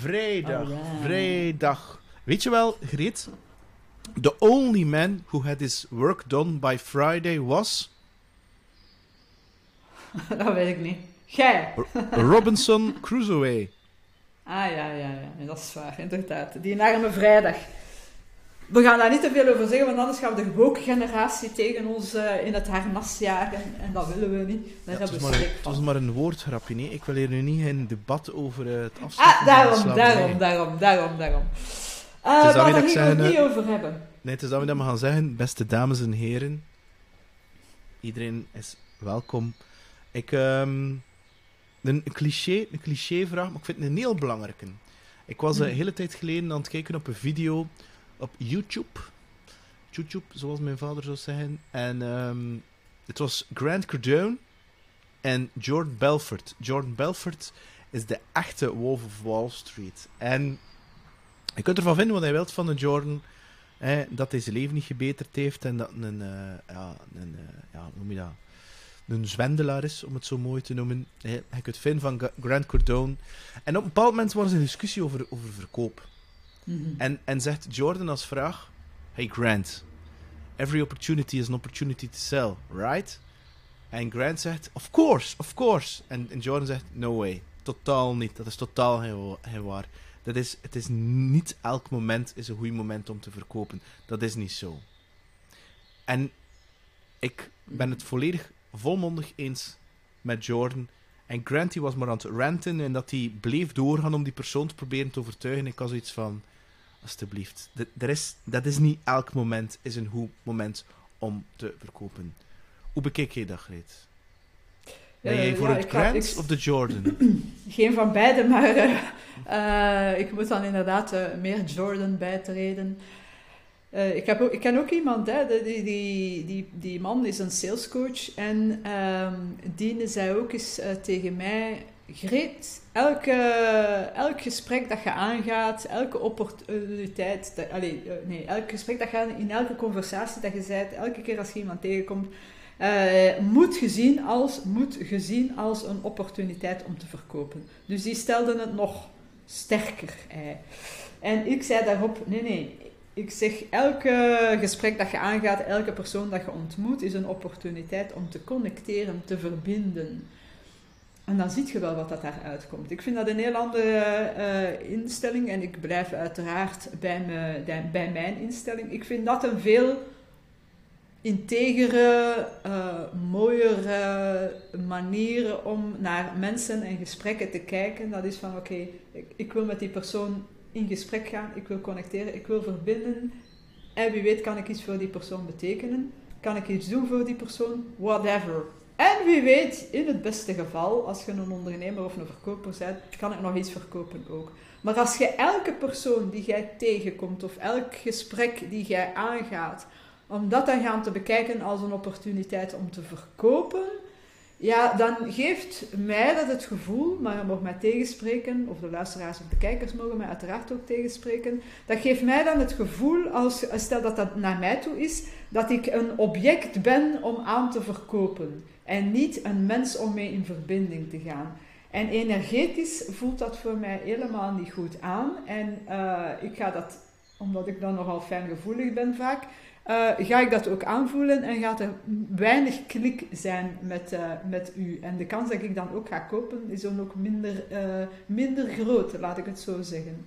Vrijdag. Alright. Vrijdag. Weet je wel, Greet? The only man who had his work done by Friday was dat weet ik niet. Jij. Robinson Crusoe. Ah ja, ja, ja, dat is waar, inderdaad. Die arme vrijdag. We gaan daar niet te veel over zeggen, want anders gaan we de woke-generatie tegen ons eh, in het harnas jagen. En dat willen we niet. Daar Ja, het, hebben was we maar, een- het was maar een woordgrapje, nee. Ik wil hier nu niet een debat over eh, het Ah, van de daarom, daarom, daarom, daarom, daarom. Uh, maar daar gaan we het niet eh, over hebben. Nee, het is dat we dat we gaan zeggen, beste dames en heren. Iedereen is welkom. Ik, ehm, een cliché, een clichévraag, maar ik vind het een heel belangrijke. Ik was een Hmm. hele tijd geleden aan het kijken op een video op YouTube. YouTube, zoals mijn vader zou zeggen. En ehm, het was Grant Cardone en Jordan Belfort. Jordan Belfort is de echte Wolf of Wall Street. En je kunt ervan vinden wat hij wilt van een Jordan. Hè, dat hij zijn leven niet gebeterd heeft en dat een, eh, ja, een, eh, ja, noem je dat? Een zwendelaar is, om het zo mooi te noemen. Hè, je kunt vinden van Grant Cardone. En op een bepaald moment was er een discussie over, over verkoop. Mhm. En, en zegt Jordan als vraag: Hey Grant, every opportunity is an opportunity to sell, right? En Grant zegt: Of course, of course. En, en Jordan zegt: No way, totaal niet. Dat is totaal wa- geen waar. Dat is, het is niet elk moment is een goed moment om te verkopen. Dat is niet zo. En ik ben het volledig volmondig eens met Jordan. En Grant die was maar aan het ranten en dat hij bleef doorgaan om die persoon te proberen te overtuigen. Ik had zoiets van, alstublieft, d- er is, dat is niet elk moment is een goed moment om te verkopen. Hoe bekijk jij dat, Greet? Ben Eh, jij voor ja, het Grant of de Jordan? Geen van beide, maar eh, eh, ik moet dan inderdaad meer Jordan bijtreden. Eh, ik, heb ook, ik ken ook iemand, hè, die, die, die, die man is een salescoach en ehm die zei ook eens tegen mij, Greet, elke, elk gesprek dat je aangaat, elke opportuniteit, eh, nee, elk gesprek dat je in elke conversatie dat je zet, elke keer als je iemand tegenkomt, eh, moet, gezien als, moet gezien als een opportuniteit om te verkopen. Dus die stelden het nog sterker. eh. En ik zei daarop, nee, nee. Ik zeg, elke gesprek dat je aangaat, elke persoon dat je ontmoet, is een opportuniteit om te connecteren, te verbinden. En dan zie je wel wat dat daaruit komt. Ik vind dat een heel andere eh, instelling en ik blijf uiteraard bij, bij mijn instelling. Ik vind dat een veel integere, eh mooiere manier om naar mensen en gesprekken te kijken. Dat is van oké, ik, ik wil met die persoon in gesprek gaan, ik wil connecteren, ik wil verbinden. En wie weet kan ik iets voor die persoon betekenen. Kan ik iets doen voor die persoon? Whatever. En wie weet, in het beste geval, als je een ondernemer of een verkoper bent, kan ik nog iets verkopen ook. Maar als je elke persoon die jij tegenkomt of elk gesprek die jij aangaat, om dat dan gaan te bekijken als een opportuniteit om te verkopen, ja, dan geeft mij dat het gevoel, maar je mag mij tegenspreken, of de luisteraars of de kijkers mogen mij uiteraard ook tegenspreken, dat geeft mij dan het gevoel, als, stel dat dat naar mij toe is, dat ik een object ben om aan te verkopen en niet een mens om mee in verbinding te gaan. En energetisch voelt dat voor mij helemaal niet goed aan. En eh, ik ga dat, omdat ik dan nogal fijngevoelig ben vaak, eh, ga ik dat ook aanvoelen en gaat er weinig klik zijn met, eh, met u. En de kans dat ik dan ook ga kopen is dan ook minder, minder groot, laat ik het zo zeggen.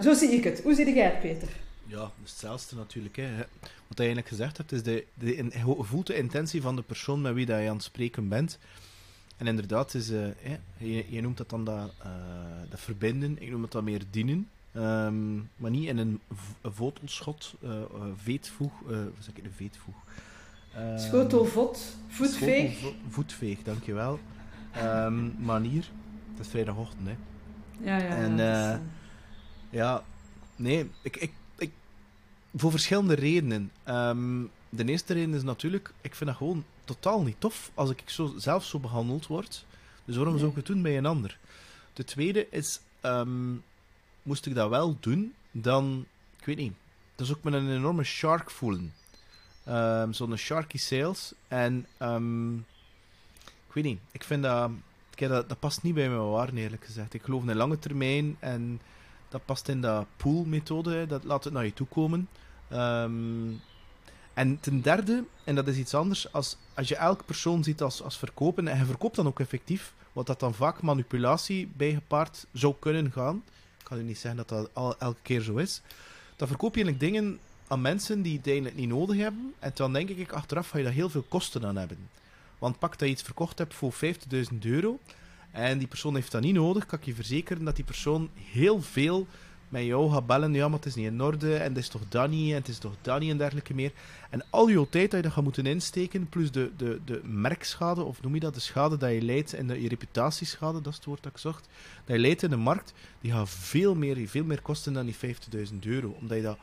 Zo zie ik het. Hoe zie jij het, Peter? Ja, dat is hetzelfde natuurlijk. Hè. Wat je eigenlijk gezegd hebt, is de, de, in- je voelt de intentie van de persoon met wie dat je aan het spreken bent. En inderdaad, is, eh, je, je noemt dat dan dat, eh, dat verbinden, ik noem het dan meer dienen. Ehm, maar niet in een v- votelschot, eh, eh, veetvoeg, wat zeg ik, een veetvoeg? Ehm, Schotelvot, voetveeg. voetveeg, dankjewel. Ehm manier. Het is vrijdagochtend, hè. Ja, ja, En, ja, dat is, Ja, nee, ik, ik, voor verschillende redenen. Ehm, de eerste reden is natuurlijk, ik vind dat gewoon totaal niet tof als ik zo, zelf zo behandeld word. Dus waarom zou ik het doen bij een ander? De tweede is, ehm, moest ik dat wel doen, dan, ik weet niet, dat is ook met een enorme shark voelen. Ehm, Zo'n sharky sales. En, ik weet niet, ik vind dat, kijk, dat, dat past niet bij mijn waarden, eerlijk gezegd. Ik geloof in lange termijn en dat past in dat pool-methode. Dat laat het naar je toe komen. Ehm, en ten derde, en dat is iets anders, als, als je elke persoon ziet als, als verkopen, en je verkoopt dan ook effectief, wat dat dan vaak manipulatie bijgepaard zou kunnen gaan. Ik kan u niet zeggen dat dat al, elke keer zo is. Dan verkoop je eigenlijk dingen aan mensen die het eigenlijk niet nodig hebben. En dan denk ik, achteraf ga je daar heel veel kosten aan hebben. Want pak dat je iets verkocht hebt voor 50.000 euro en die persoon heeft dat niet nodig, kan ik je verzekeren dat die persoon heel veel met jou gaat bellen. Ja, maar het is niet in orde en het is toch Danny en het is toch Danny en dergelijke meer. En al je tijd dat je dat gaat moeten insteken, plus de, de, de merkschade, of noem je dat, de schade dat je leidt en de, je reputatieschade, dat is het woord dat ik zocht, dat je leidt in de markt, die gaat veel meer, veel meer kosten dan die 50.000 euro. Omdat je dat,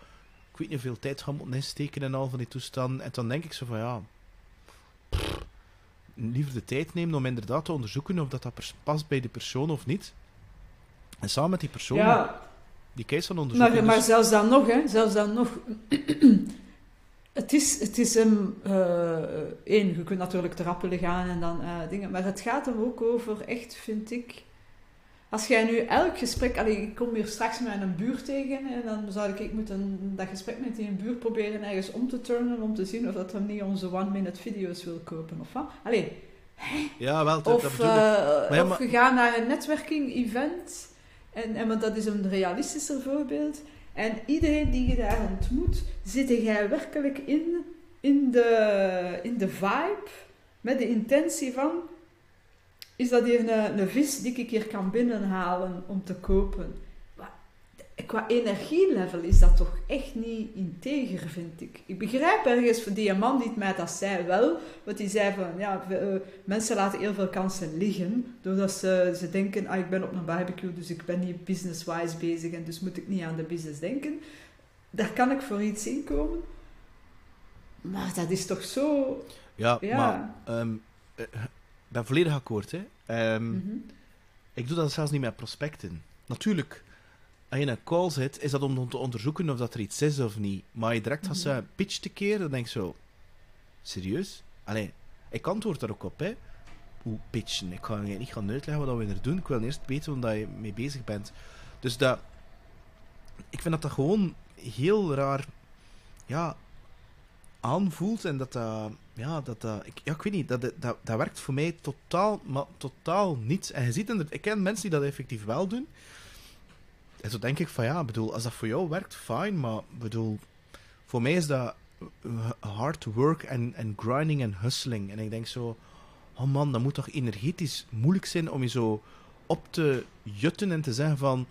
ik weet niet hoeveel tijd gaat moeten insteken en al van die toestanden. En dan denk ik zo van, ja liever de tijd nemen om inderdaad te onderzoeken of dat, dat past bij de persoon of niet. En samen met die persoon ja. Die case van onderzoeken. Maar, maar dus- zelfs dan nog, hè, zelfs dan nog. het is, het is een. Uh, één, je kunt natuurlijk te rappelen gaan en dan uh, dingen. Maar het gaat er ook over, echt, vind ik. Als jij nu elk gesprek. Allee, ik kom hier straks met een buur tegen en dan zou ik, ik moeten dat gesprek met die buur proberen ergens om te turnen om te zien of dat hem niet onze one-minute video's wil kopen of wat. Allee, Ja, wel, dat, of, uh, maar of we gaan naar een netwerking-event en, en want dat is een realistischer voorbeeld. En iedereen die je daar ontmoet, zit jij werkelijk in, in, de, in de vibe met de intentie van is dat hier een, een vis die ik hier kan binnenhalen om te kopen. Qua energielevel is dat toch echt niet integer, vind ik. Ik begrijp ergens van die man die het mij dat zei wel, want die zei van, ja, uh, mensen laten heel veel kansen liggen, doordat ze, ze denken, ah, ik ben op een barbecue, dus ik ben niet business-wise bezig en dus moet ik niet aan de business denken. Daar kan ik voor iets inkomen. Maar dat is toch zo... Ja, maar... Um, ben volledig akkoord. Hè. Ehm, mhm. Ik doe dat zelfs niet met prospecten. Natuurlijk, als je in een call zit, is dat om te onderzoeken of dat er iets is of niet. Maar je direct als mm -hmm. pitch te keer, dan denk je zo... Serieus? Allee, ik antwoord daar ook op, hè. Hoe pitchen? Ik ga niet gaan uitleggen wat we er doen. Ik wil eerst weten waar je mee bezig bent. Dus dat... Ik vind dat dat gewoon heel raar... Ja, aanvoelt en dat dat, ja, dat, dat ik, ja, ik weet niet, dat, dat, dat werkt voor mij totaal, maar totaal niet. En je ziet, ik ken mensen die dat effectief wel doen. En zo denk ik van ja, bedoel, als dat voor jou werkt, fijn, maar bedoel, voor mij is dat hard work en, en grinding en hustling. En ik denk zo, oh man, dat moet toch energetisch moeilijk zijn om je zo op te jutten en te zeggen van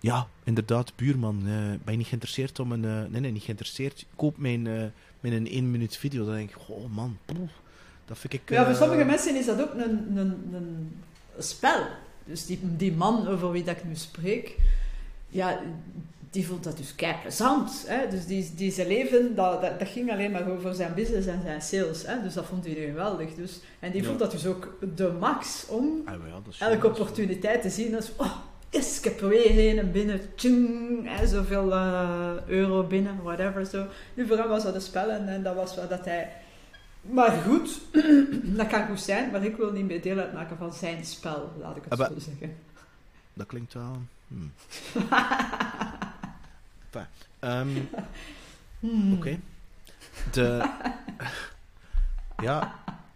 ja, inderdaad, buurman, uh, ben je niet geïnteresseerd om een... Uh, nee, nee, niet geïnteresseerd. Koop mijn, uh, mijn 1 minuut video. Dan denk ik, oh man, poeh, dat vind ik... Ja, voor sommige mensen is dat ook een, een, een spel. Dus die, die man over wie dat ik nu spreek, ja, die vond dat dus kei plezant. Hè? Dus die, die zijn leven, dat, dat, dat, ging alleen maar over zijn business en zijn sales. Hè? Dus dat vond hij geweldig. Dus, en die vond dat dus ook de max om ah, ja, elke opportuniteit te zien als... Oh, yes, ik heb er weer een binnen, tjing, hè, zoveel uh, euro binnen, whatever zo. Nu voor hem was dat een spel en, en dat was wel dat hij... Maar goed, dat kan goed zijn, maar ik wil niet meer deel uitmaken van zijn spel, laat ik het zo zeggen. Dat klinkt wel... Hmm. um, hmm. Oké. De... ja,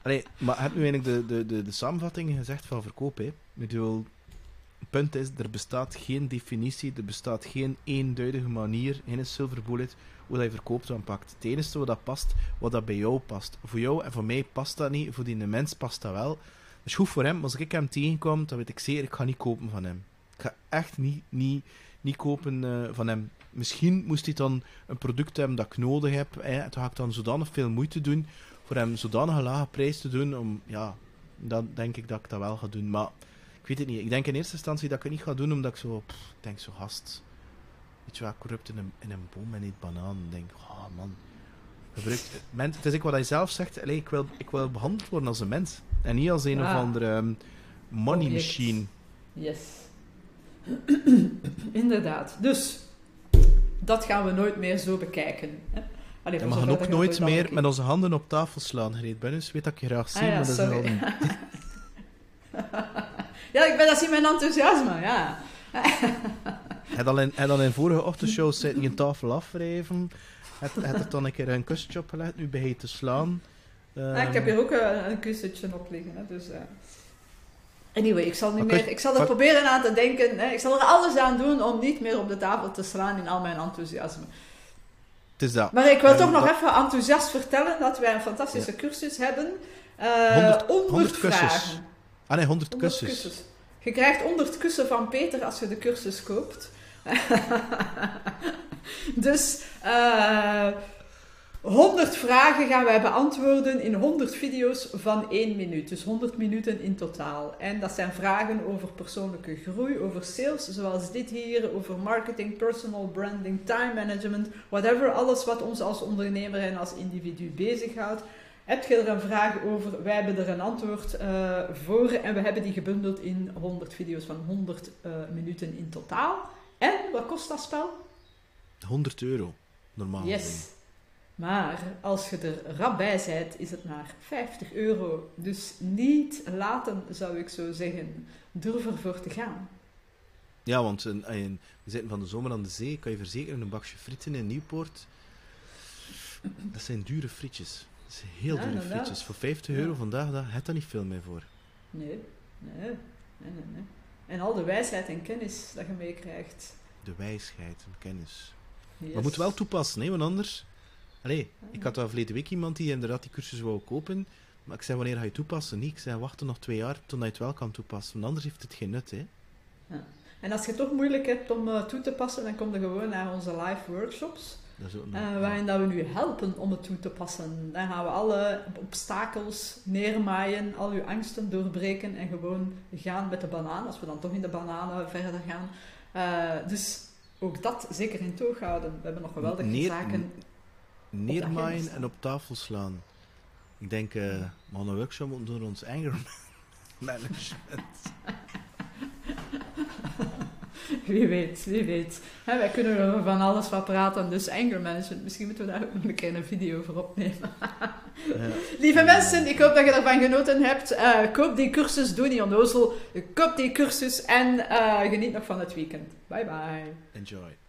Allee, maar heb nu eigenlijk de, de, de, de samenvatting gezegd van verkoop, hè? Ik bedoel, punt is, er bestaat geen definitie, er bestaat geen eenduidige manier, geen silver bullet, hoe dat je verkoopt aanpakt. Het enige wat dat past, wat dat bij jou past. Voor jou en voor mij past dat niet, voor die mens past dat wel. Dus goed voor hem, als ik hem tegenkom, dan weet ik zeker, ik ga niet kopen van hem. Ik ga echt niet, niet, niet kopen uh, van hem. Misschien moest hij dan een product hebben dat ik nodig heb. Hè. Dan ga ik dan zodanig veel moeite doen voor hem zodanig een lage prijs te doen. Om, ja, dan denk ik dat ik dat wel ga doen. Maar weet het niet. Ik denk in eerste instantie dat ik het niet ga doen, omdat ik zo... Pff, ik denk zo, gast... Weet je wat, corrupt in een, in een boom en niet banaan. Ik denk, oh man... Gebruikt, men, het is ik wat hij zelf zegt. Allee, ik, wil, ik wil behandeld worden als een mens. En niet als een of ah. andere um, money machine. Yes. Inderdaad. Dus, dat gaan we nooit meer zo bekijken. Hè? Allee, we gaan ook nooit meer met onze handen op tafel slaan, Greet Bennis. Weet dat ik je graag zie, ah, ja, maar dat is Ja, ik ben dat in mijn enthousiasme, ja. Hij dan in, hij dan in vorige ochtendshow zit een tafel afwrijven. Hij hij er dan een keer een kussentje opgelegd, nu bij te slaan. Ja, ik heb Ehm, hier ook een, een kussentje op liggen. Hè, dus, eh. Anyway, ik zal, niet meer, ik zal er proberen aan te denken. Hè. Ik zal er alles aan doen om niet meer op de tafel te slaan in al mijn enthousiasme. Het is dat. Maar ik wil En toch nog dat- even enthousiast vertellen dat wij een fantastische cursus hebben. Eh 100 100, 100 kussens. vragen. Ah nee, 100 100 kussens. kussens. Je krijgt 100 kussen van Peter als je de cursus koopt. dus eh 100 vragen gaan wij beantwoorden in 100 video's van 1 minuut. Dus 100 minuten in totaal. En dat zijn vragen over persoonlijke groei, over sales, zoals dit hier, over marketing, personal branding, time management, whatever. Alles wat ons als ondernemer en als individu bezighoudt. Heb je er een vraag over? Wij hebben er een antwoord eh, voor en we hebben die gebundeld in 100 video's van 100 eh, minuten in totaal. En wat kost dat spel? 100 euro. Normaal. Yes. Maar als je er rap bij bent, is het maar 50 euro. Dus niet laten, zou ik zo zeggen. Durf ervoor te gaan. Ja, want een, een- we zitten van de zomer aan de zee. Kan je verzekeren, een bakje frieten in Nieuwpoort. Dat zijn dure frietjes. Dat zijn heel Ja, frietjes. Voor 50 Ja. euro vandaag, daar heb je niet veel meer voor. Nee, nee, nee, nee, nee. En al de wijsheid en kennis dat je meekrijgt. De wijsheid en kennis. Yes. Maar moet wel toepassen, hè, want anders... Allee, ik had wel verleden week iemand die inderdaad die cursus wou kopen. Maar ik zei, wanneer ga je toepassen? Niet. Ik zei, wachten nog twee jaar tot je het wel kan toepassen. Want anders heeft het geen nut, hè. En als je het toch moeilijk hebt om eh, toe te passen, dan kom je gewoon naar onze live workshops. Dat is ook nog- eh, waarin dat we nu helpen om het toe te passen. Dan gaan we alle obstakels neermaaien, al uw angsten doorbreken en gewoon gaan met de banaan, als we dan toch in de bananen verder gaan. Eh, dus ook dat zeker in toog houden. We hebben nog geweldige Neer- zaken. Neermaaien en op tafel slaan. Ik denk, eh we gaan een workshop doen rond anger management. Wie weet, wie weet. Wij kunnen er van alles wat praten, dus anger management. Misschien moeten we daar ook een keer een video voor opnemen. Ja. Lieve mensen, ik hoop dat je ervan genoten hebt. Eh, koop die cursus, doe niet onnozel. Koop die cursus en eh, geniet nog van het weekend. Bye bye. Enjoy.